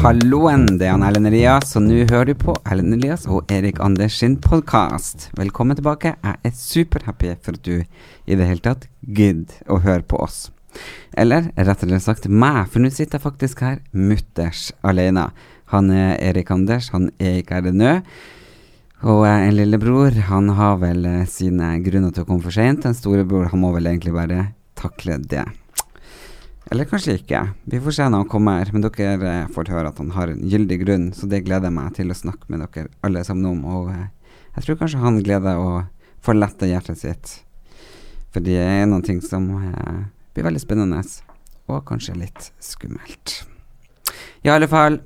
Halloen, det er han Ellen Elias, og nå hører du på Ellen Elias og Erik Anders sin podkast. Velkommen tilbake. Jeg er superhappy for at du i det hele tatt gidder å høre på oss. Eller rettere sagt meg, for nå sitter jeg faktisk her mutters alene. Han er Erik Anders, han er ikke RNØ. Og eh, en lillebror, han har vel eh, sine grunner til å komme for seint. En storebror, han må vel egentlig bare takle det. Eller kanskje ikke. Vi får se når han kommer. Men dere eh, får høre at han har en gyldig grunn, så det gleder jeg meg til å snakke med dere alle sammen om. Og eh, jeg tror kanskje han gleder å få letta hjertet sitt. For det er noen ting som eh, blir veldig spennende, og kanskje litt skummelt. I alle fall,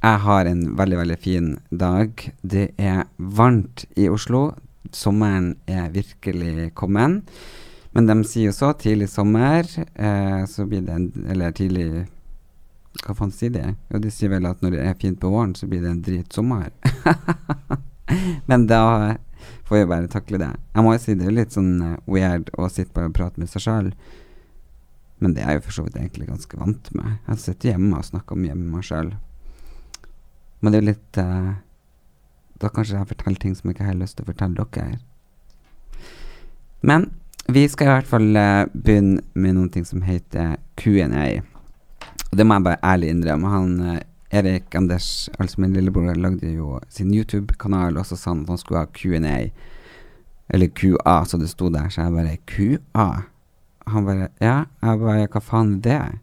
jeg har en veldig, veldig fin dag. Det er varmt i Oslo. Sommeren er virkelig kommet. Men de sier jo så tidlig sommer, eh, så blir det en Eller tidlig Hva faen sier de? Jo, de sier vel at når det er fint på våren, så blir det en dritsommer. Men da får jeg bare takle det. Jeg må jo si det er litt sånn eh, weird å sitte bare og prate med seg sjøl. Men det er jeg jo for så vidt egentlig ganske vant med. Jeg sitter hjemme og snakker mye med meg sjøl. Men det er jo litt eh, Da kanskje jeg forteller ting som jeg ikke har lyst til å fortelle dere. Men vi skal i hvert fall eh, begynne med noe som heter Q&A. Det må jeg bare ærlig innrømme. Han eh, Erik Anders, altså min lillebror, lagde jo sin YouTube-kanal, og så sa han at han skulle ha Q&A. Eller QA, så det sto der. Så jeg bare QA? Han bare Ja. Jeg bare Hva faen er det?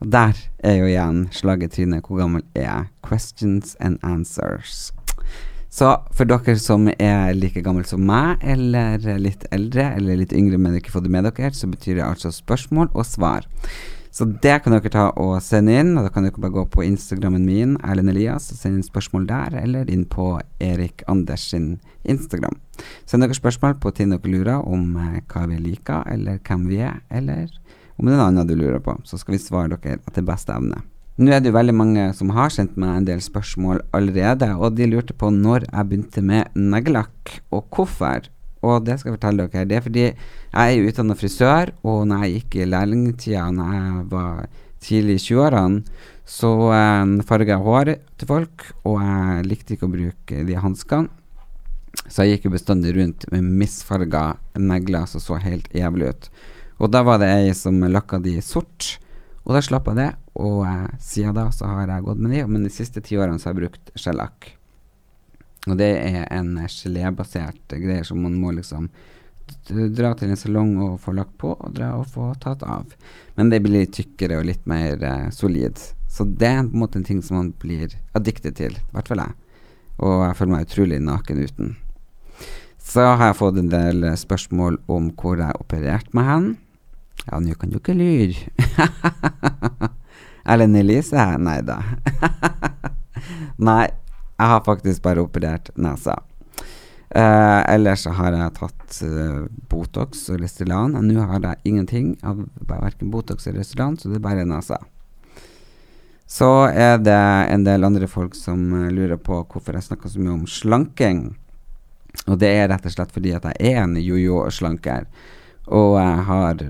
Og der er jo igjen slaget trynet. Hvor gammel er jeg? Questions and answers. Så for dere som er like gammel som meg, eller litt eldre, eller litt yngre, men ikke fått det med dere, så betyr det altså spørsmål og svar. Så det kan dere ta og sende inn, og da kan dere bare gå på Instagrammen min, Erlend Elias, og sende inn spørsmål der, eller inn på Erik Anders sin Instagram. Send dere spørsmål på ting dere lurer om eh, hva vi liker, eller hvem vi er, eller om det er noe annet du lurer på, så skal vi svare dere etter beste evne. Nå er det jo veldig mange som har sendt meg en del spørsmål allerede, og de lurte på når jeg begynte med neglelakk, og hvorfor. Og det skal jeg fortelle dere. Det er fordi jeg er utdanna frisør, og når jeg gikk i lærlingtida, når jeg var tidlig i 20-årene, så eh, farga jeg håret til folk, og jeg likte ikke å bruke de hanskene. Så jeg gikk jo bestandig rundt med misfarga negler som så helt jævlig ut. Og da var det ei som lakka de sort, og da slapp jeg det. Og eh, siden da så har jeg gått med de, men de siste ti årene så har jeg brukt skjellakk. Og det er en gelébasert greie som man må liksom dra til en salong og få lagt på, og dra og få tatt av. Men det blir litt tykkere og litt mer eh, solid. Så det er på en måte en ting som man blir addiktet til, i hvert fall jeg. Og jeg føler meg utrolig naken uten. Så har jeg fått en del eh, spørsmål om hvor jeg opererte meg hen. Ja, nå kan du ikke lure. Ellen Elise? Nei da. Nei, jeg har faktisk bare operert nesa. Eh, ellers så har jeg tatt uh, Botox og Restylane. Nå har jeg ingenting av verken Botox eller Restylane, så det er bare nesa. Så er det en del andre folk som eh, lurer på hvorfor jeg snakker så mye om slanking. Og det er rett og slett fordi at jeg er en jojo-slanker. Og jeg har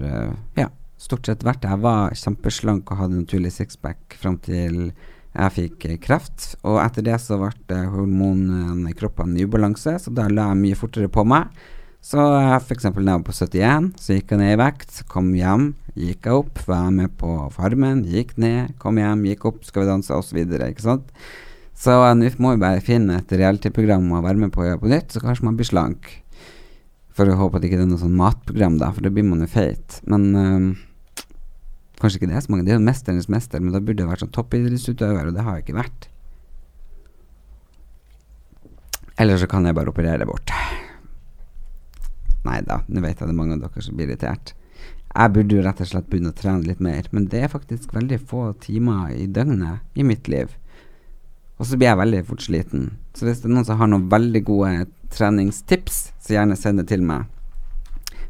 ja, stort sett vært det. Jeg var kjempeslank og hadde naturlig sixpack fram til jeg fikk eh, kreft. Og etter det så ble eh, hormonene i kroppen i ubalanse, så da la jeg mye fortere på meg. Så jeg eksempel da jeg var på 71, så gikk jeg ned i vekt, kom hjem, gikk jeg opp, var med på Farmen, gikk ned, kom hjem, gikk opp, Skal vi danse osv. Ikke sant. Så eh, nå må vi bare finne et reality-program å være med på å gjøre på nytt, så kanskje man blir slank. For å håpe at det ikke er noe sånn matprogram, da, for da blir man jo feit. Men øhm, kanskje ikke det er så mange. Det er jo 'Mesternes mester', men da burde jeg vært sånn toppidrettsutøver, og det har jeg ikke vært. Eller så kan jeg bare operere bort. Nei da, nå vet jeg det er mange av dere som blir irritert. Jeg burde jo rett og slett begynne å trene litt mer, men det er faktisk veldig få timer i døgnet i mitt liv. Og så blir jeg veldig fort sliten. Så hvis det er noen som har noen veldig gode treningstips, så gjerne send det til meg.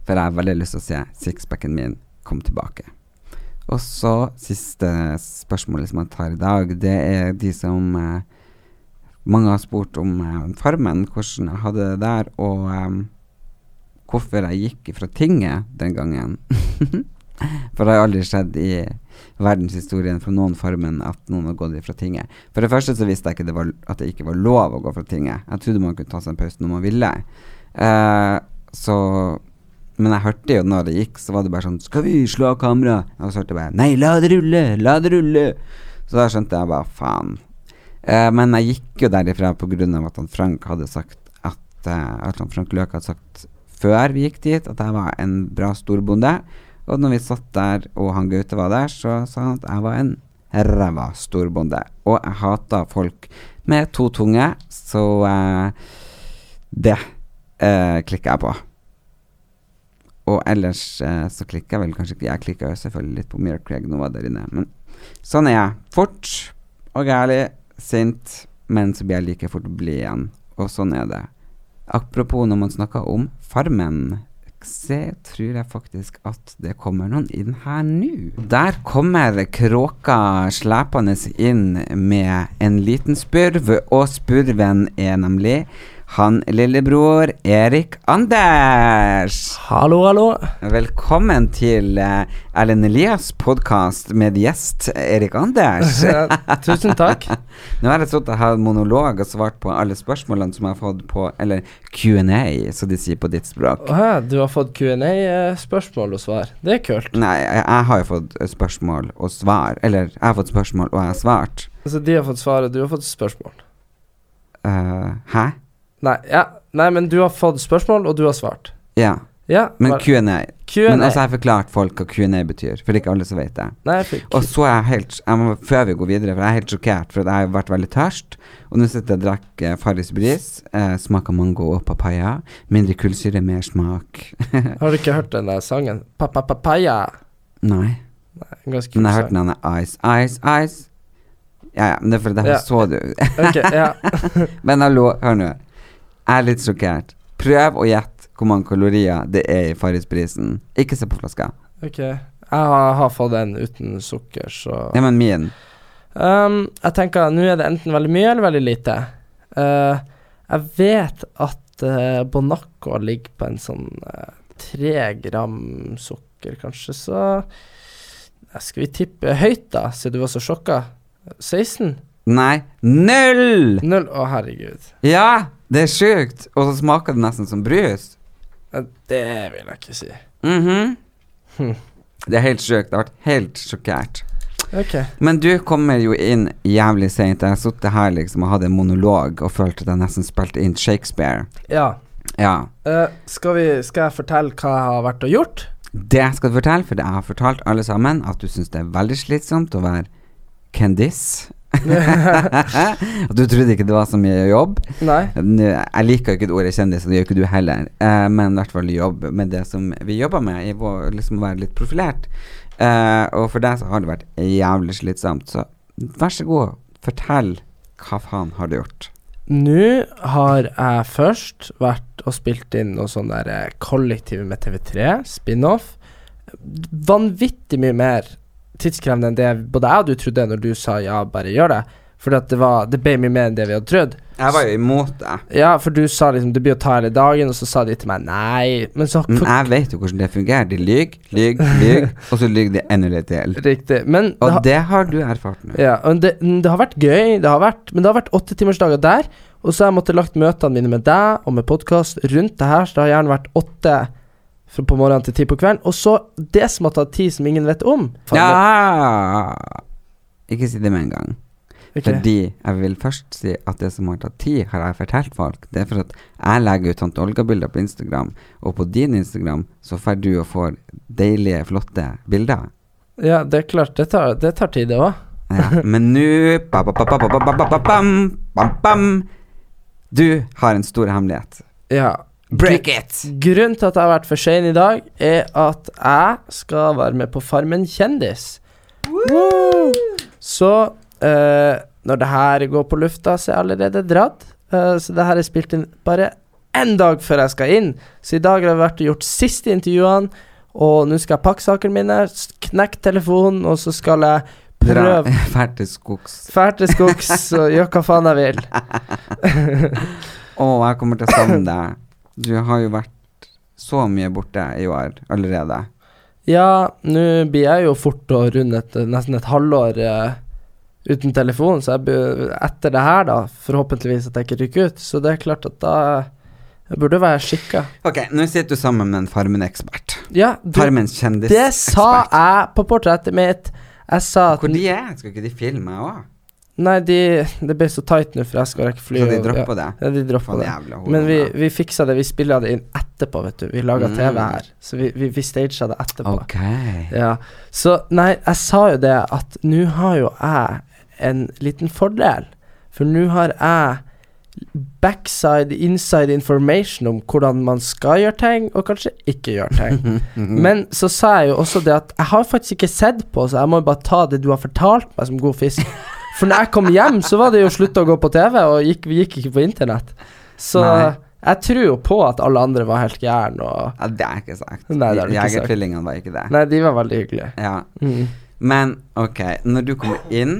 For jeg har veldig lyst til å se sixpacken min komme tilbake. Og så siste spørsmålet som jeg tar i dag, det er de som eh, Mange har spurt om eh, Farmen, hvordan jeg hadde det der, og eh, hvorfor jeg gikk fra tinget den gangen. For det har aldri skjedd i verdenshistorien fra noen Farmen at noen har gått fra tinget. For det første så visste jeg ikke det var, at det ikke var lov å gå fra tinget. Jeg trodde man kunne ta seg en pause når man ville. Eh, så Men jeg hørte jo når det gikk, så var det bare sånn Skal vi slå av kameraet? Og så hørte jeg bare Nei, la det rulle! La det rulle! Så da skjønte jeg bare faen. Eh, men jeg gikk jo derifra av at han Frank hadde sagt at eh, At han Frank Løk hadde sagt før vi gikk dit, at jeg var en bra storbonde. Og når vi satt der, og han Gaute var der, så sa han at jeg var en ræva storbonde. Og jeg hata folk med to tunge, så eh, det eh, klikker jeg på. Og ellers eh, så jeg vel kanskje ikke Jeg klikker jo selvfølgelig litt på Mira Craig når der inne, men sånn er jeg. Fort og gærlig, sint, men så blir jeg like fort blid igjen. Og sånn er det. Apropos når man snakker om Farmen, så tror jeg faktisk at det kommer noen inn her nå. Der kommer kråka slepende inn med en liten spurv, og spurven er nemlig han lillebror Erik Anders. Hallo, hallo. Velkommen til uh, Erlend Elias' podkast med gjest Erik Anders. Tusen takk. Nå har jeg trodd jeg hadde monolog og svart på alle spørsmålene som jeg har fått på Eller Q&A, som de sier på ditt språk. Åh, du har fått Q&A-spørsmål og svar. Det er kult. Nei, jeg, jeg har jo fått spørsmål og svar. Eller jeg har fått spørsmål, og jeg har svart. Altså, de har fått svar, og du har fått spørsmål. Uh, hæ? Nei, ja. Nei, men du har fått spørsmål, og du har svart. Ja. Ja, Men Q&A. Men Men også har jeg forklart folk hva Q&A betyr, for det er ikke alle som vet det. Nei, jeg fikk Og så er jeg helt jeg må, Før vi går videre, for jeg er helt sjokkert, for jeg har vært veldig tørst. Og nå sitter jeg og drikker eh, Farris Bris. Eh, smaker mango og papaya. Mindre kullsyre, mer smak. Har du ikke hørt den der sangen? Pa-pa-papaya. Nei. Ganske kul Men jeg har hørt den der Ice, Ice, Ice. Ja, ja, men det er fordi Ja. jeg så du. okay, ja. men hallo, hør nå. Jeg er litt sjokkert. Prøv å gjette hvor mange kalorier det er i Farris-prisen. Ikke se på flaska. Ok. Jeg har, har fått en uten sukker, så Ja, men min. Um, jeg tenker nå er det enten veldig mye eller veldig lite. Uh, jeg vet at uh, Bonacco ligger på en sånn tre uh, gram sukker, kanskje, så Skal vi tippe høyt, da, siden du var så sjokka? 16? Nei, null! Null? Å, herregud. Ja, det er sjukt. Og så smaker det nesten som brus. Ja, Det vil jeg ikke si. Mhm. Hm. Det er helt sjukt. Jeg har vært helt sjokkert. Okay. Men du kommer jo inn jævlig seint. Jeg har sittet her liksom og hatt en monolog og følte at jeg nesten spilte inn Shakespeare. Ja. Ja. Uh, skal, vi, skal jeg fortelle hva jeg har vært og gjort? Det skal du fortelle, for jeg har fortalt alle sammen at du syns det er veldig slitsomt å være Candice. Du trodde ikke det var så mye jobb. Nei. Jeg liker ikke det ordet kjendis, og det gjør ikke du heller. Eh, men i hvert fall jobb med det som vi jobber med, i vår, liksom være litt profilert. Eh, og for deg så har det vært jævlig slitsomt. Så vær så god, fortell hva faen har du gjort? Nå har jeg først vært og spilt inn noe sånn der eh, kollektiv med TV3, spin-off. Vanvittig mye mer tidskrevende enn det både jeg og du trodde når du sa ja, bare gjør det. At det var Det ble mye mer enn det vi hadde trodd. Jeg var jo imot det. Ja, for du sa liksom det blir å ta hele dagen, og så sa de til meg nei. Men så Men jeg vet jo hvordan det fungerer. De lyver, lyver, lyver, og så lyver de enda litt til. Riktig. Men det Og det har du erfart nå. Ja, og det, det har vært gøy, det har vært, men det har vært åttetimersdager der. Og så har jeg måttet lagt møtene mine med deg og med podkast rundt det her, så det har gjerne vært åtte på morgenen til ti på kvelden. Og så det som har tatt tid, som ingen vet om. Ja! Ikke si det med en gang. Okay. Fordi jeg vil først si at det som har tatt tid, har jeg fortalt folk. Det er for at jeg legger ut tante Olga-bilder på Instagram, og på din Instagram så får du og får deilige, flotte bilder. Ja, det er klart. Det tar, det tar tid, det òg. ja, men nå Du har en stor hemmelighet. Ja, Break it! Grunnen til at jeg har vært for sein i dag, er at jeg skal være med på Farmen kjendis. Woo! Så uh, når det her går på lufta, så er jeg allerede dratt. Uh, så det her er spilt inn bare én dag før jeg skal inn. Så i dag har jeg vært og gjort siste intervjuene, og nå skal jeg pakke sakene mine, knekke telefonen, og så skal jeg prøve Fær til skogs. Fær til skogs og gjør hva faen jeg vil. Å, jeg kommer til å savne deg. Du har jo vært så mye borte i år allerede. Ja, nå blir jeg jo fort og rundt et, nesten et halvår uh, uten telefon, så jeg etter det her, da, forhåpentligvis at jeg ikke rykker ut, så det er klart at da jeg burde være skikka. Ok, nå sitter du sammen med en Farmen-ekspert. Ja, du, Farmens det sa jeg på portrettet mitt. Jeg sa at Hvor de er? Skal ikke de filme òg? Nei, de, det ble så tight nå, for jeg skal rekke fly. Så de droppa ja, det? Ja, de droppa det. Men vi, vi fiksa det. Vi spilla det inn etterpå, vet du. Vi laga Mm. TV her, så vi, vi, vi stagea det etterpå. Ok. Ja, så nei, jeg sa jo det at nå har jo jeg en liten fordel. For nå har jeg backside, inside information om hvordan man skal gjøre ting, og kanskje ikke gjøre ting. Men så sa jeg jo også det at jeg har faktisk ikke sett på, så jeg må jo bare ta det du har fortalt meg som god fisk. For når jeg kom hjem, så var det jo slutt å gå på TV, og gikk, vi gikk ikke på internett. Så Nei. jeg tror jo på at alle andre var helt gærne, og Ja, det er ikke sagt. Nei, det er det ikke. Jegertvillingene var ikke det. Nei, de var veldig hyggelige. Ja. Mm. Men ok, når du kommer inn,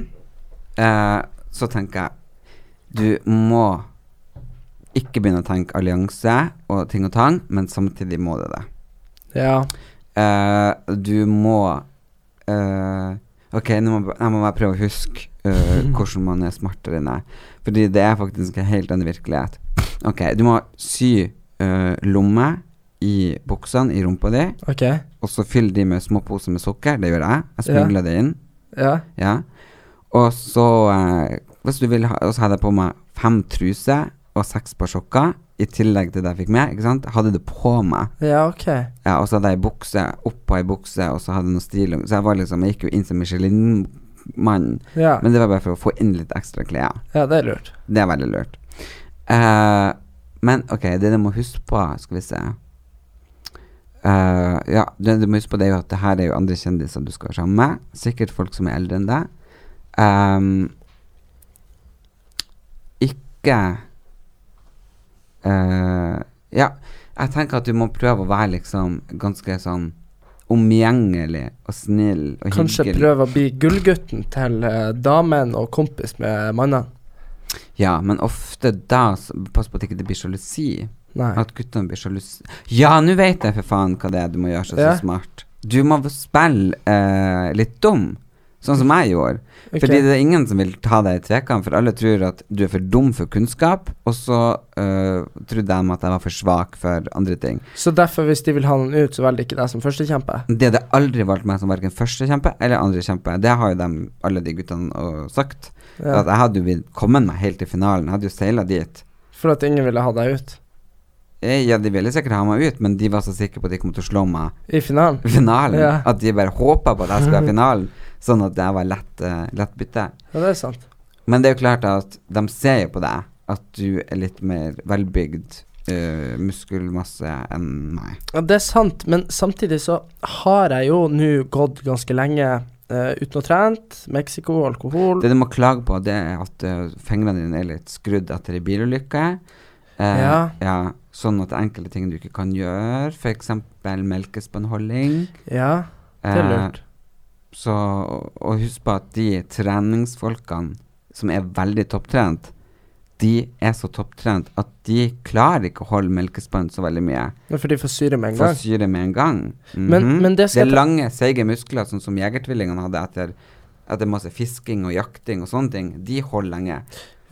uh, så tenker jeg du må ikke begynne å tenke allianse og ting og tang, men samtidig må det det. Ja. Uh, du må eh, Ok, nå må jeg må bare prøve å huske uh, hvordan man er smartere enn deg. Fordi det er faktisk en helt annen virkelighet. Ok, du må sy uh, lomme i buksene i rumpa di, Ok. og så fylle de med små poser med sukker. Det gjør jeg. Jeg smugler det inn. Ja. Ja. Og så uh, Hvis du vil ha så hadde jeg på meg fem truser og seks par sokker, i tillegg til det jeg fikk med. Ikke sant? Hadde det på meg. Ja, ok. Ja, og så hadde jeg ei bukse oppå ei bukse, og så hadde jeg noe stil Så jeg var liksom Jeg gikk jo inn som Michelin-mann. Ja. Men det var bare for å få inn litt ekstra klær. ja, det er lurt. Det er veldig lurt. Uh, men ok, det du må huske på, skal vi se uh, Ja, det du må huske på, det er jo at det her er jo andre kjendiser du skal være sammen med. Sikkert folk som er eldre enn deg. Um, ikke eh, Ja, jeg tenker at du må prøve å være liksom ganske sånn omgjengelig og snill og Kanskje hyggelig. prøve å bli gullgutten til uh, damen og kompis med mannene. Ja, men ofte da Pass på at ikke det blir sjalusi. Nei. At guttene blir sjalusi. Ja, nå vet jeg for faen hva det er du må gjøre så, Ja. så smart. Du må spille uh, litt dum, sånn som jeg gjorde. Okay. Fordi det er ingen som vil ta deg i trekant, for alle tror at du er for dum for kunnskap, og så uh, trodde de at jeg var for svak for andre ting. Så derfor, hvis de vil ha noen ut, så velger de ikke deg som førstekjempe? De hadde aldri valgt meg som verken førstekjempe eller andrekjempe. Det har jo dem, alle de guttene sagt. Ja. At jeg hadde jo kommet meg helt til finalen. Jeg hadde jo seila dit. For at ingen ville ha deg ut Ja, de ville sikkert ha meg ut, men de var så sikre på at de kom til å slå meg i finalen? finalen. Ja. At de bare håpa på at jeg skulle i finalen, sånn at jeg var lett, uh, lett bytte. Ja, det er sant. Men det er jo klart at de ser jo på deg at du er litt mer velbygd uh, muskelmasse enn meg. Ja, det er sant, men samtidig så har jeg jo nå gått ganske lenge uh, uten å trent. Mexico, alkohol. Det du må klage på, det er at uh, fingrene dine er litt skrudd etter ei bilulykke. Eh, Ja. Sånn at enkelte ting du ikke kan gjøre, f.eks. melkespannholding. Ja, det er Eh, lurt. Så, og husk på at de treningsfolkene som er veldig topptrent, de er så topptrent at de klarer ikke å holde melkespann så veldig mye. Ja, for de får syre med en Får gang. syre med en gang. Men- -hmm. men det skal er lange, seige muskler, sånn som jegertvillingene hadde etter, etter masse fisking og jakting og sånne ting. De holder lenge.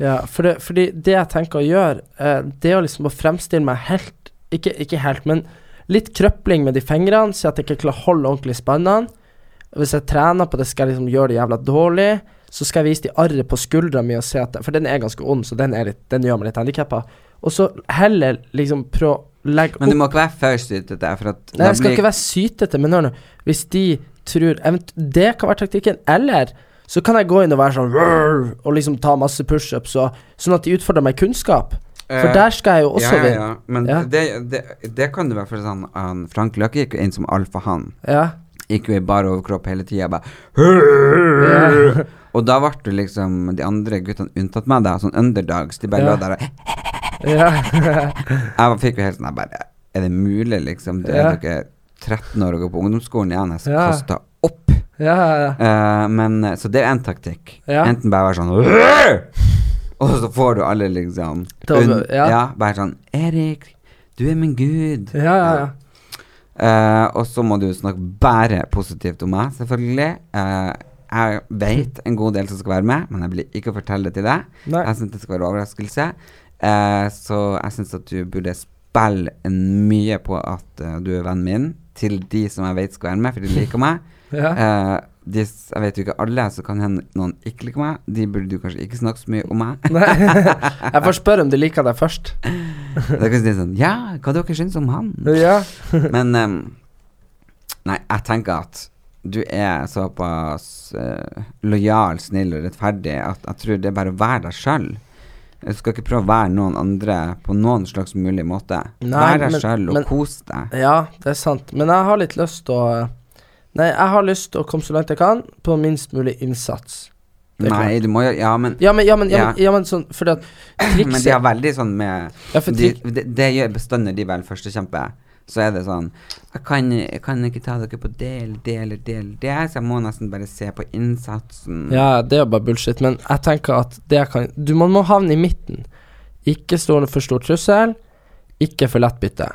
Ja, for det, fordi det jeg tenker å gjøre, eh, det er å liksom å fremstille meg helt ikke, ikke helt, men litt krøpling med de fingrene, så jeg ikke klarer å holde ordentlig spannene. Hvis jeg trener på det, skal jeg liksom gjøre det jævla dårlig. så skal jeg vise de arret på skuldra mi og se at For den er ganske ond, så den, er litt, den gjør meg litt handikappa. Og så heller liksom prøve å legge opp Men du må ikke være for sytete, for at Nei, jeg skal ikke være sytete, men hør nå. Hvis de tror Det kan være taktikken. Eller så kan jeg gå inn og være sånn og liksom ta masse pushups, sånn at de utfordrer meg kunnskap. For Eh, der skal jeg jo også ja, ja, vinne. ja. Men Ja. Det, det, det kan du være for sånn han, Frank Løkke gikk jo inn som alfahann. Ja. Gikk jo i bar overkropp hele tida, bare Ja. Og da ble det liksom de andre guttene unntatt meg, da, sånn underdogs. De bare Ja. lå der og ja. Jeg fikk jo helt sånn bare Er det mulig, liksom? Det Ja. er dere 13 år og går på ungdomsskolen igjen. Jeg skal Ja. kaste opp. Ja, ja, ja. Eh, men Så det er en taktikk. Enten bare være sånn Og så får du alle liksom un, ja. Bare sånn Erik, du er min gud. ja, ja, ja. Uh, og så må du snakke bare positivt om meg, selvfølgelig. Uh, jeg vet en god del som skal være med, men jeg vil ikke fortelle det til deg. Nei. Jeg syns det skal være overraskelse. Uh, så jeg syns at du burde spille mye på at eh, du er vennen min, til de som jeg vet skal være med, for de liker meg. Ja. Eh, de, jeg vet jo ikke alle, så kan hende noen ikke liker meg. De burde du kanskje ikke snakke så mye om meg. Jeg får spørre om de liker deg først. da kan de si sånn Ja, hva dere syns om han? Ja. Men um, Nei, jeg tenker at du er såpass uh, lojal, snill og rettferdig at jeg tror det er bare å være deg sjøl. Du skal ikke prøve å være noen andre på noen slags mulig måte. Nei, Vær deg sjøl og kos deg. ja, det er sant. Men jeg har litt lyst til å Nei, jeg har lyst til å komme så langt jeg kan, på minst mulig innsats. Det er Nei, klart. du må jo Ja, men Ja, men, ja, men, ja, men, Ja. men sånn Fordi at Men de har veldig sånn med Ja, for de, trik, det, det gjør bestandig de vel førstekjempe. Så er det sånn jeg kan, jeg kan ikke ta dere på det eller det eller det eller det, så jeg må nesten bare se på innsatsen. Ja, det er bare bullshit, men jeg tenker at det kan Du man må havne i midten. Ikke stå for stor trussel, ikke for lett bytte.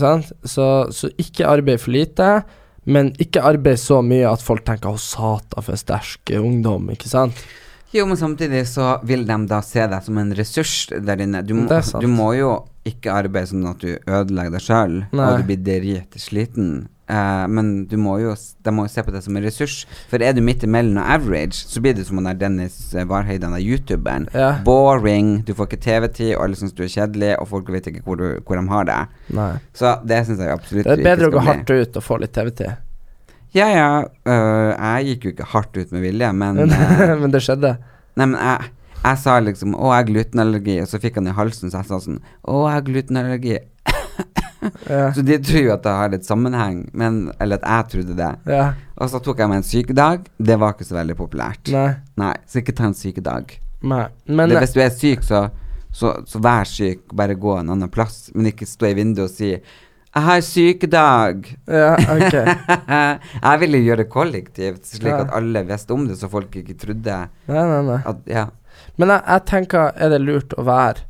Sant? Så, så ikke arbeid for lite, men ikke arbeid så mye at folk tenker 'Å, satan, for en sterk ungdom', ikke sant? Jo, men samtidig så vil de da se deg som en ressurs der inne. Du du må jo ikke arbeide sånn at du ødelegger deg sjøl, og du blir dritsliten. Eh, men du må jo, de må jo se på det som en ressurs. For er du midt imellom og average, så blir du som han der Dennis eh, Varheid, den der youtuberen. Ja. Boring, du får ikke TV-tid, og alle syns du er kjedelig, og folk vet ikke hvor, du, hvor de har deg. Så det syns jeg absolutt ikke skal bli. Det er bedre å gå hardt ut og få litt TV-tid. Ja, ja. Uh, jeg gikk jo ikke hardt ut med vilje, men uh, men det skjedde. Nei, men jeg, jeg sa liksom 'Å, jeg har glutenallergi', og så fikk han i halsen, så jeg sa sånn 'Å, jeg har glutenallergi'. Ja. Så de tror jo at det har litt sammenheng, men Eller at jeg trodde det. ja. Og så tok jeg meg en sykedag. Det var ikke så veldig populært. Nei. Nei, så ikke ta en sykedag. Nei. Men det, hvis du er syk, så, så, så vær syk, bare gå en annen plass, men ikke stå i vinduet og si 'Jeg har sykedag'. Ja, okay. jeg ville gjøre det kollektivt, slik Ja. at alle visste om det, så folk ikke trodde Nei, nei, nei. at Ja. Men jeg, jeg tenker, er det lurt å være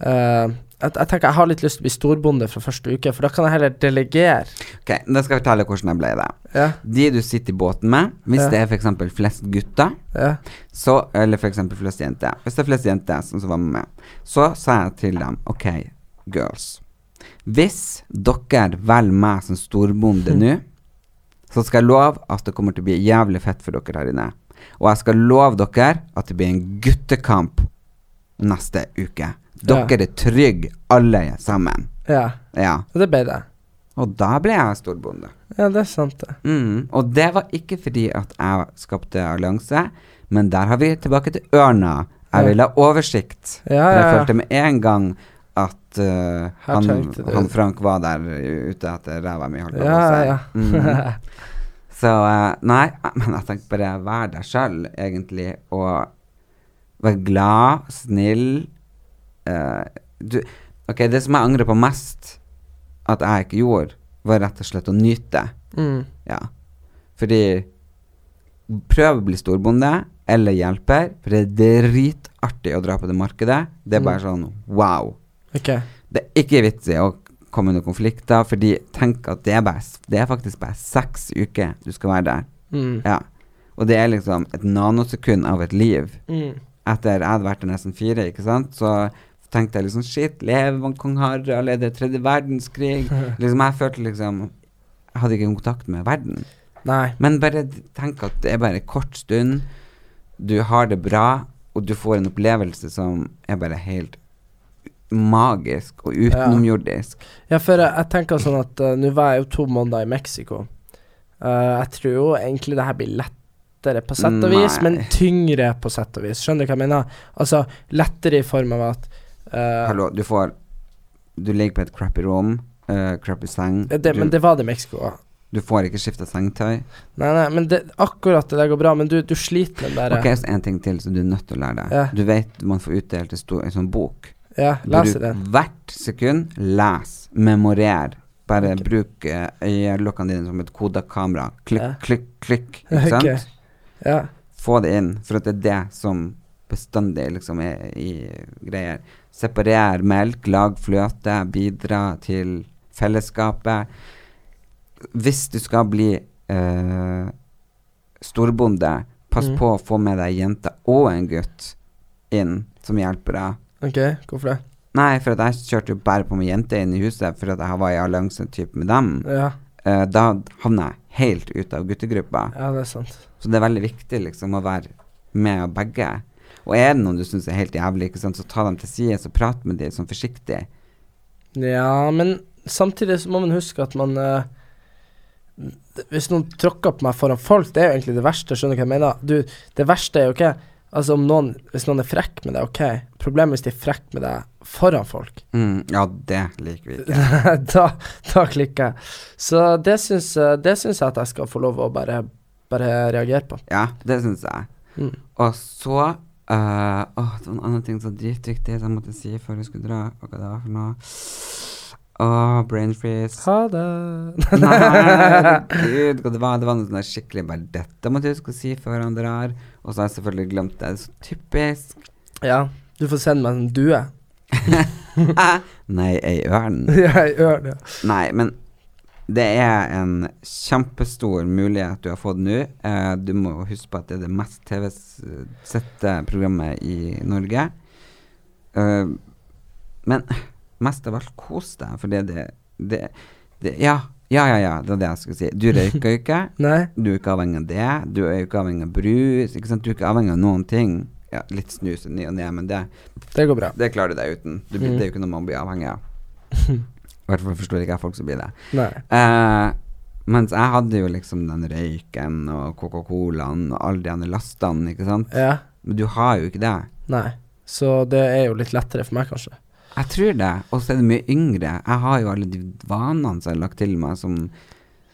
eh, jeg, jeg tenker jeg har litt lyst til å bli storbonde fra første uke, for da kan jeg heller delegere. Ok, da skal jeg fortelle hvordan jeg ble det. Ja, De du sitter i båten med, hvis Ja. det er f.eks. flest gutter, ja, så, eller f.eks. flest jenter Hvis det er flest jenter som som var med, så sa jeg til dem OK, girls. Hvis dere velger meg som storbonde nå, så skal jeg love at det kommer til å bli jævlig fett for dere her inne. Og jeg skal love dere at det blir en guttekamp neste uke. Dere er trygge, alle sammen. ja. Ja. Og det ble det. Og da ble jeg storbonde. Ja, det er sant, det. Mm, og det var ikke fordi at jeg skapte allianse, men der har vi tilbake til ørna. Jeg Ja. ville ha oversikt. Ja, For jeg følte med en gang at uh, han, han Frank var der ute etter ræva mi, holdt på Ja, å si. Mm. Så uh, nei, men jeg tenkte bare være deg sjøl, egentlig, og være glad, snill. Uh, du, ok, det som jeg angrer på mest at jeg ikke gjorde, var rett og slett å nyte. Mm. Ja. Fordi Prøv å bli storbonde eller hjelper, for det er dritartig å dra på det markedet. Det er bare sånn wow. Okay. Det er ikke vits i å komme under konflikter, fordi tenk at det er, bare, det er faktisk bare seks uker du skal være der. Mm. Ja. Og det er liksom et nanosekund av et liv. Mm. Etter jeg hadde vært der nesten fire, ikke sant, så tenkte jeg liksom shit, lever man kong Harald, det tredje verdenskrig? liksom Jeg følte liksom Jeg hadde ikke kontakt med verden. Nei. Men bare tenk at det er bare en kort stund. du har det bra, og du får en opplevelse som er bare helt magisk og utenomjordisk. Ja, for jeg, jeg tenker sånn at uh, nå var jeg jo to måneder i Mexico. Uh, jeg tror jo egentlig det her blir lettere på sett og vis, Nei. men tyngre på sett og vis. Skjønner du hva jeg mener? Altså lettere i form av at uh, Hallo, du får Du ligger på et crappy rom, uh, crappy seng. det, du, Men det var det i Mexico. òg. du får ikke skifta sengetøy. Nei, nei, men det, akkurat det der går bra, men du, du sliter med det der Ok, så en ting til som du er nødt til å lære deg. Ja. Du vet man får utdelt en, stor, en sånn bok. Ja, leser den. hvert sekund. Les. Memorer. Bare okay. bruk uh, øyelokkene dine som et koda kamera. Klikk, Ja. klikk, klikk. Ikke sant? Okay. Ja. Få det inn, for det er det som bestandig liksom er i greier. Separer melk, lag fløte, bidra til fellesskapet. Hvis du skal bli eh, storbonde, pass Mm. på å få med deg ei jente og en gutt inn som hjelper deg. Ok, hvorfor det? Nei, for at jeg kjørte jo bare på med jenter inn i huset for at jeg var i allianse type med dem. Ja, Eh, da havna jeg helt ut av guttegruppa. ja det er sant. Så det er veldig viktig liksom å være med begge. Og er det noen du syns er helt jævlig, sant, så ta dem til side og prat med dem sånn forsiktig. Ja, men samtidig så må man huske at man uh, Hvis noen tråkker på meg foran folk, det er jo egentlig det verste, skjønner du hva jeg mener? Du, det verste er jo ikke Altså om noen Hvis noen er frekk med deg, ok. Problemet hvis de er frekk med deg foran folk. Mm, ja, det liker vi ikke. da, da klikker jeg. Så det syns, eh, det syns jeg at jeg skal få lov å bare, bare reagere på. Ja, det syns jeg. Mm. Og så eh, Åh, det var en annen ting som var dritviktig som jeg måtte si før vi skulle dra. Hva det var for noe? Åh, brain freeze. Ha det. Nei, gud, hva det var Det var noe sånn skikkelig bare Dette måtte jeg huske å si før han drar. Og så har jeg selvfølgelig glemt det. Det er så typisk. ja, du får sende meg en due. Nei, ei ørn. jeg gjør ja. Nei, men det er en kjempestor mulighet du har fått nå. Eh, du må huske på at det er det mest TV-sette programmet i Norge. Eh, men mest av alt kos deg, for det, det, det, det Ja, ja, ja, ja, det var det jeg skulle si. Du røyker jo ikke. Nei? Du er ikke avhengig av det. Du er jo ikke avhengig av brus. Ikke sant? Du er ikke avhengig av noen ting. Ja, litt snus i ny og ne, men det, Det går bra. det klarer du deg uten. Du, Mm. Det er jo ikke noe man blir avhengig av. I hvert fall forstår ikke jeg folk som blir det. Eh, mens jeg hadde jo liksom den røyken og Coca-Colaen og alle de andre lastene, ikke sant. Ja. Men du har jo ikke det. Nei. Så det er jo litt lettere for meg, kanskje. Jeg tror det. Og så er det mye yngre. Jeg har jo alle de vanene som har lagt til meg, som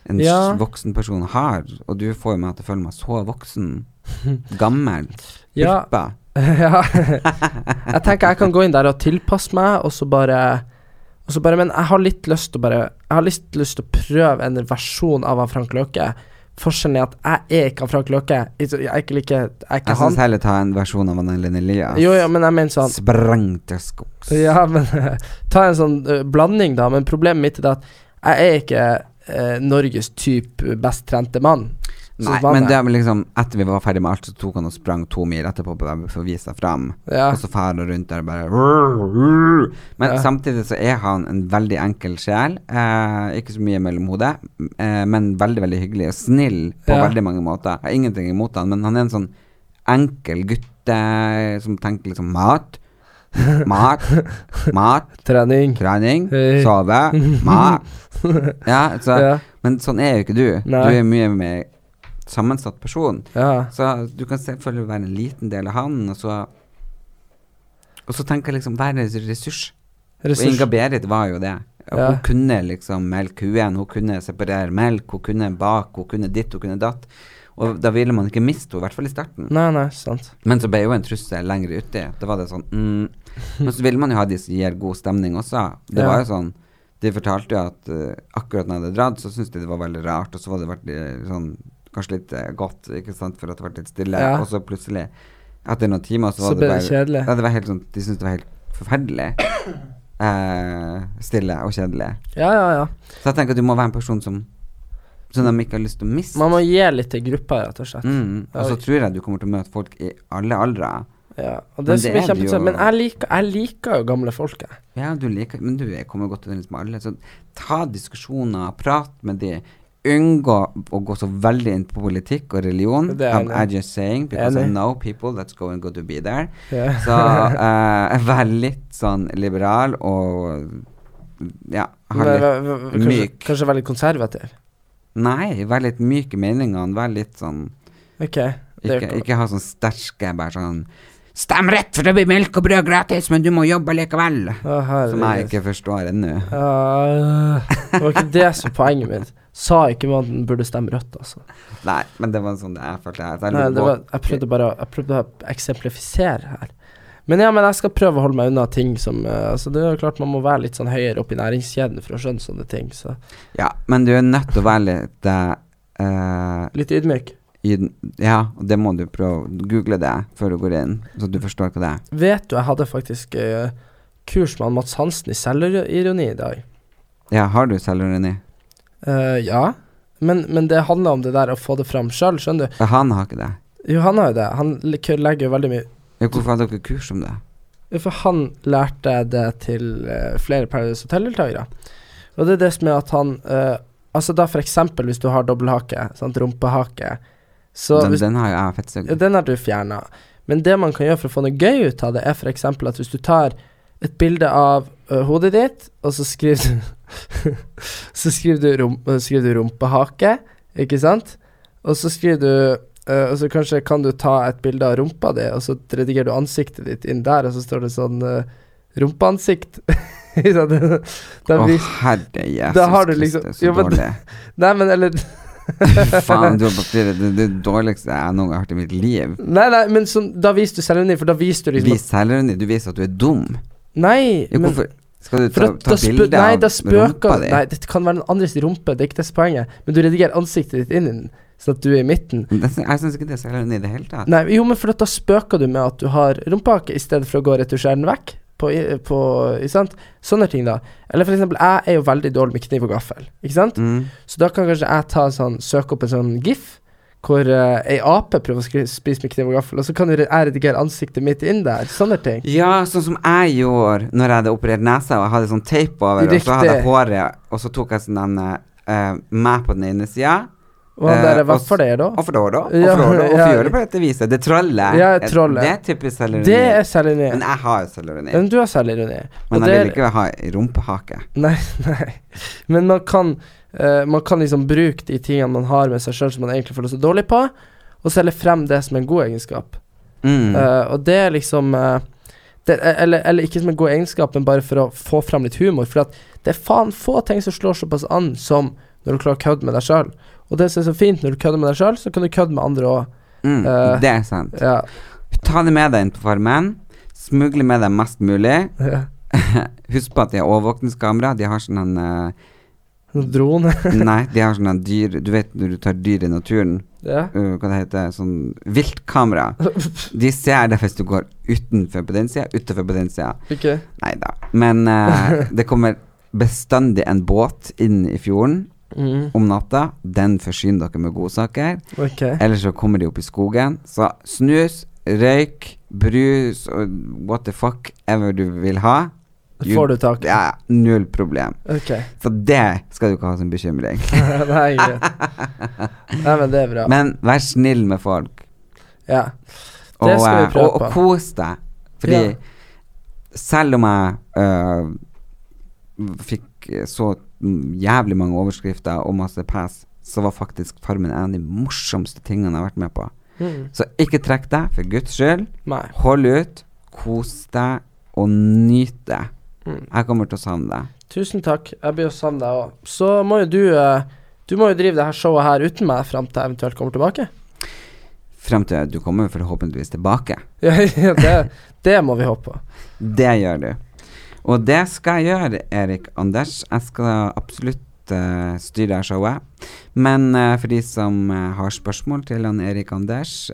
en Ja. voksen person har. Og du får jo meg til å føle meg så voksen. Gammel. Ja. Ja. jeg tenker jeg kan gå inn der og tilpasse meg, og så bare og så bare, Men jeg har litt lyst til å bare Jeg har litt lyst til å prøve en versjon av Frank Løke. Forskjellen er at jeg er ikke Frank Løke. Jeg er ikke like Jeg er ikke Jeg syns heller ta en versjon av Annelien Elias. Jo, ja, men jeg mener sånn Sprang til skogs. Ja, men ta en sånn uh, blanding, da. Men problemet mitt er at jeg er ikke uh, Norges type best trente mann. Nei, men det vel liksom etter vi var ferdig med alt, så tok han og sprang to mil etterpå for å vise seg fram. Ja. Og så fer han rundt der og bare Men Ja. samtidig så er han en veldig enkel sjel. Eh, ikke så mye mellom hodet, eh, men veldig, veldig hyggelig og snill på Ja. veldig mange måter. Jeg har ingenting imot han, men han er en sånn enkel gutte som tenker liksom mat, mat, mat, Trening. trening, sove, mat. Ja, så, Ja. men sånn er jo ikke du. Nei. Du er mye mer sammensatt person. Ja. Så du kan selvfølgelig være en liten del av han, og så Og så tenker jeg liksom være en ressurs. Og Inga-Berit var jo det. Ja. Hun kunne liksom melke kuen, hun kunne separere melk, hun kunne bake, hun kunne ditt, hun kunne datt. Og da ville man ikke miste henne, i hvert fall i starten. Nei, nei, sant. Men så ble jo en trussel lenger uti. Da var det sånn mm. Men så ville man jo ha de som gir god stemning også. Det Ja. var jo sånn De fortalte jo at uh, akkurat når jeg hadde dratt, så syntes de det var veldig rart, og så var det vært eh, sånn kanskje litt eh, godt, ikke sant, for at det ble litt stille. Ja. Og så plutselig, etter noen timer, så Så var det bare kjedelig. Ja, det var helt sånn De syntes det var helt forferdelig. Eh, stille og kjedelig. Ja, ja, ja. Så jeg tenker at du må være en person som Som de ikke har lyst til å miste. Man må gi litt til gruppa, rett og slett. Mm, og så tror jeg du kommer til å møte folk i alle aldre. Ja, og det, men det er er jo- Men jeg liker, jeg liker jo gamle folk, jeg. Ja, du liker Men du er- kommer godt overens med alle. Så ta diskusjoner, prat med de. Unngå å gå så veldig inn på politikk og religion. I'm, enig. Just saying, because I know people that's going to be there. Yeah. Så uh, vær litt sånn liberal og ja, ha litt kanskje, myk. kanskje veldig konservativ. Nei, vær litt myk i meningene. Vær litt sånn okay. Ikke, ikke ha sånn sterke bare sånn Stem rett, for det blir melk og brød gratis, men du må jobbe likevel. Oh. Som jeg ikke forstår ennå. Uh, det var ikke det som poenget mitt. Sa ikke hva den burde stemme rødt, altså. Nei, men det var sånn jeg følte. Jeg, Nei, var, jeg prøvde bare Jeg prøvde å eksemplifisere her. Men ja, men jeg skal prøve å holde meg unna ting som uh, Altså, det er jo klart man må være litt sånn høyere opp i næringskjeden for å skjønne sånne ting, så Ja, men du er nødt til å være litt uh, Litt ydmyk. Ja, og det må du prøve. Google det før du går inn, så du forstår hva det er. Vet du, jeg hadde faktisk uh, kurs med Mats Hansen i selvironi i dag. Ja, har du selvironi? Eh, ja. Men, men det handler om det der å få det fram sjøl, skjønner du. Ja, Han har ikke det. Jo, han har jo det. Han legger jo veldig mye Ja, hvorfor hadde dere kurs om det? Jo, For han lærte det til eh, flere Paradise Hotel-deltakere. Og det er det som er at han uh, Altså da for eksempel hvis du har dobbelthake, sant, rumpehake, så Den, hvis, den har jeg fettsugd. ja, Den har du fjerna. Men det man kan gjøre for å få noe gøy ut av det, er eksempel at hvis du tar et bilde av uh, hodet ditt, og så skriver du Så skriver du, rum, øh, skriver du rumpehake, ikke sant? Og så skriver du uh, Og så kanskje kan du ta et bilde av rumpa di, og så redigerer du ansiktet ditt inn der, og så står det sånn uh, rumpeansikt. Å, Da vis- herre Jesus da har du liksom- så Jo, men- dårlig. Nei, men eller Faen, du har papir, det, det dårligste jeg noen gang har hørt i mitt liv. Nei, nei, men sånn, da viser du selvironi, for da viser du liksom Vis selvironi, du viser at du er dum. Nei, jo, men hvorfor skal du ta, ta bilde av rumpa di? Nei, det kan være den andres rumpe, det er ikke det som er poenget. Men du redigerer ansiktet ditt inn i den, sånn at du er i midten. Det- Jeg syns ikke det er så i det hele tatt. Nei, jo, men for da spøker du med at du har rumpehake, i stedet for å gå og retusjere den vekk. På, på? Sånne ting, da. Eller for eksempel, jeg er jo veldig dårlig med kniv og gaffel, ikke sant? Mm. Så da kan kanskje jeg ta en sånn, søke opp en sånn gif, hvor uh, ei ape prøver å spise med kniv og gaffel, og så kan du re- jeg redigere ansiktet mitt inn der. Sånne ting. Ja, sånn som jeg gjorde når jeg hadde operert nesa og hadde sånn teip over, og så hadde jeg Riktig. håret, og så tok jeg sånn den uh, meg på den ene sida. Og han Eh, der, hva og s- for det, da? Og for det, da? Ja, Hvorfor da, da? Ja. gjør du på dette viset? Det er trollet. Ja, Eh, trollet. Det er typisk selvironi. Det er selvironi. Men jeg har jo selvironi. Men du har selvironi. Men Og jeg det vil ikke ha rumpehake. Nei, nei. Men man kan, eh, man kan liksom bruke de tingene man har med seg sjøl som man egentlig føler seg dårlig på, og selge frem det som en god egenskap. Mm. Uh, og det er liksom uh, det, eller, eller ikke som en god egenskap, men bare for å få frem litt humor. For at det er faen få ting som slår såpass an som når du klarer å kødde med deg sjøl. Og det som er så fint når du kødder med deg sjøl, så kan du kødde med andre òg. Mm. det er sant. Ja. Ta det med deg inn på farmen. Smugle med deg mest mulig. ja. Husk på at de har overvåkningskamera. De har sånn en Drone. Nei, de har sånne dyr Du vet når du tar dyr i naturen, ja. uh, hva det heter, sånn viltkamera. De ser deg hvis du går utenfor på den sida, utenfor på den sida. Okay. Nei da. Men uh, det kommer bestandig en båt inn i fjorden Mm. om natta. Den forsyner dere med godsaker. Okay. Eller så kommer de opp i skogen. Så snus, røyk, brus what the fuck ever du vil ha. Får du tak i. Ja, null problem. Okay. Så det skal du ikke ha som bekymring. Nei. Nei, men det er bra. Men vær snill med folk. ja. Og, Det skal vi eh, prøve og, og kos deg. Fordi Ja. selv om jeg øh, fikk så jævlig mange overskrifter og masse pass, så var faktisk Farmen en av de morsomste tingene jeg har vært med på. Mm. Så ikke trekk deg, for guds skyld. Nei. Hold ut, kos deg, og nyt det. Mm. Jeg kommer til å savne deg. Tusen takk. Jeg blir å savne deg òg. Så må jo du eh, Du må jo drive det her showet her uten meg fram til jeg eventuelt kommer tilbake. Frem til du kommer forhåpentligvis tilbake. Ja, det, det må vi håpe på. Det gjør du. Og det skal jeg gjøre, Erik Anders. Jeg skal absolutt eh, styre-showet, Men uh, for de som eh, har spørsmål til han Erik Anders,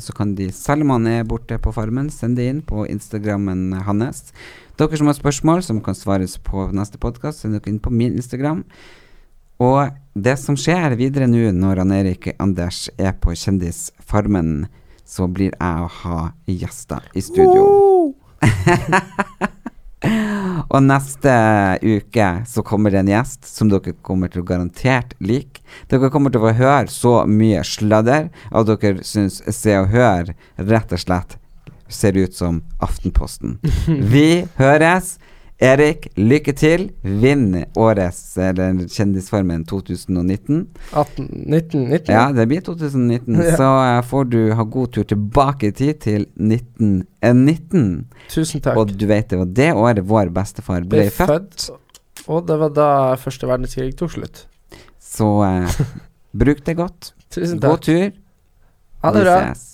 så kan de, selv om han er borte på Farmen, sende det inn på Instagrammen hans. Dere som har spørsmål som kan svares på neste podkast, send dere inn på min Instagram. Og det som skjer videre nå når han Erik Anders er på Kjendisfarmen, så blir jeg å ha gjester i studio. Og neste uke så kommer det en gjest som dere kommer til å garantert like. Dere kommer til å få høre så mye sladder at dere syns Se og Hør rett og slett ser ut som Aftenposten. Vi høres. Erik, lykke til. Vinn årets, eller Kjendisformen 2019. 18, 19, 19? Ja, det blir 2019. Ja. Så eh, får du ha god tur tilbake i tid til 1919. Tusen takk. Og du vet det var det året vår bestefar ble Ble født. Og det var da første verdenskrig tok slutt. Så eh, bruk det godt. Tusen takk. God tur. Ha det bra. Vi ses.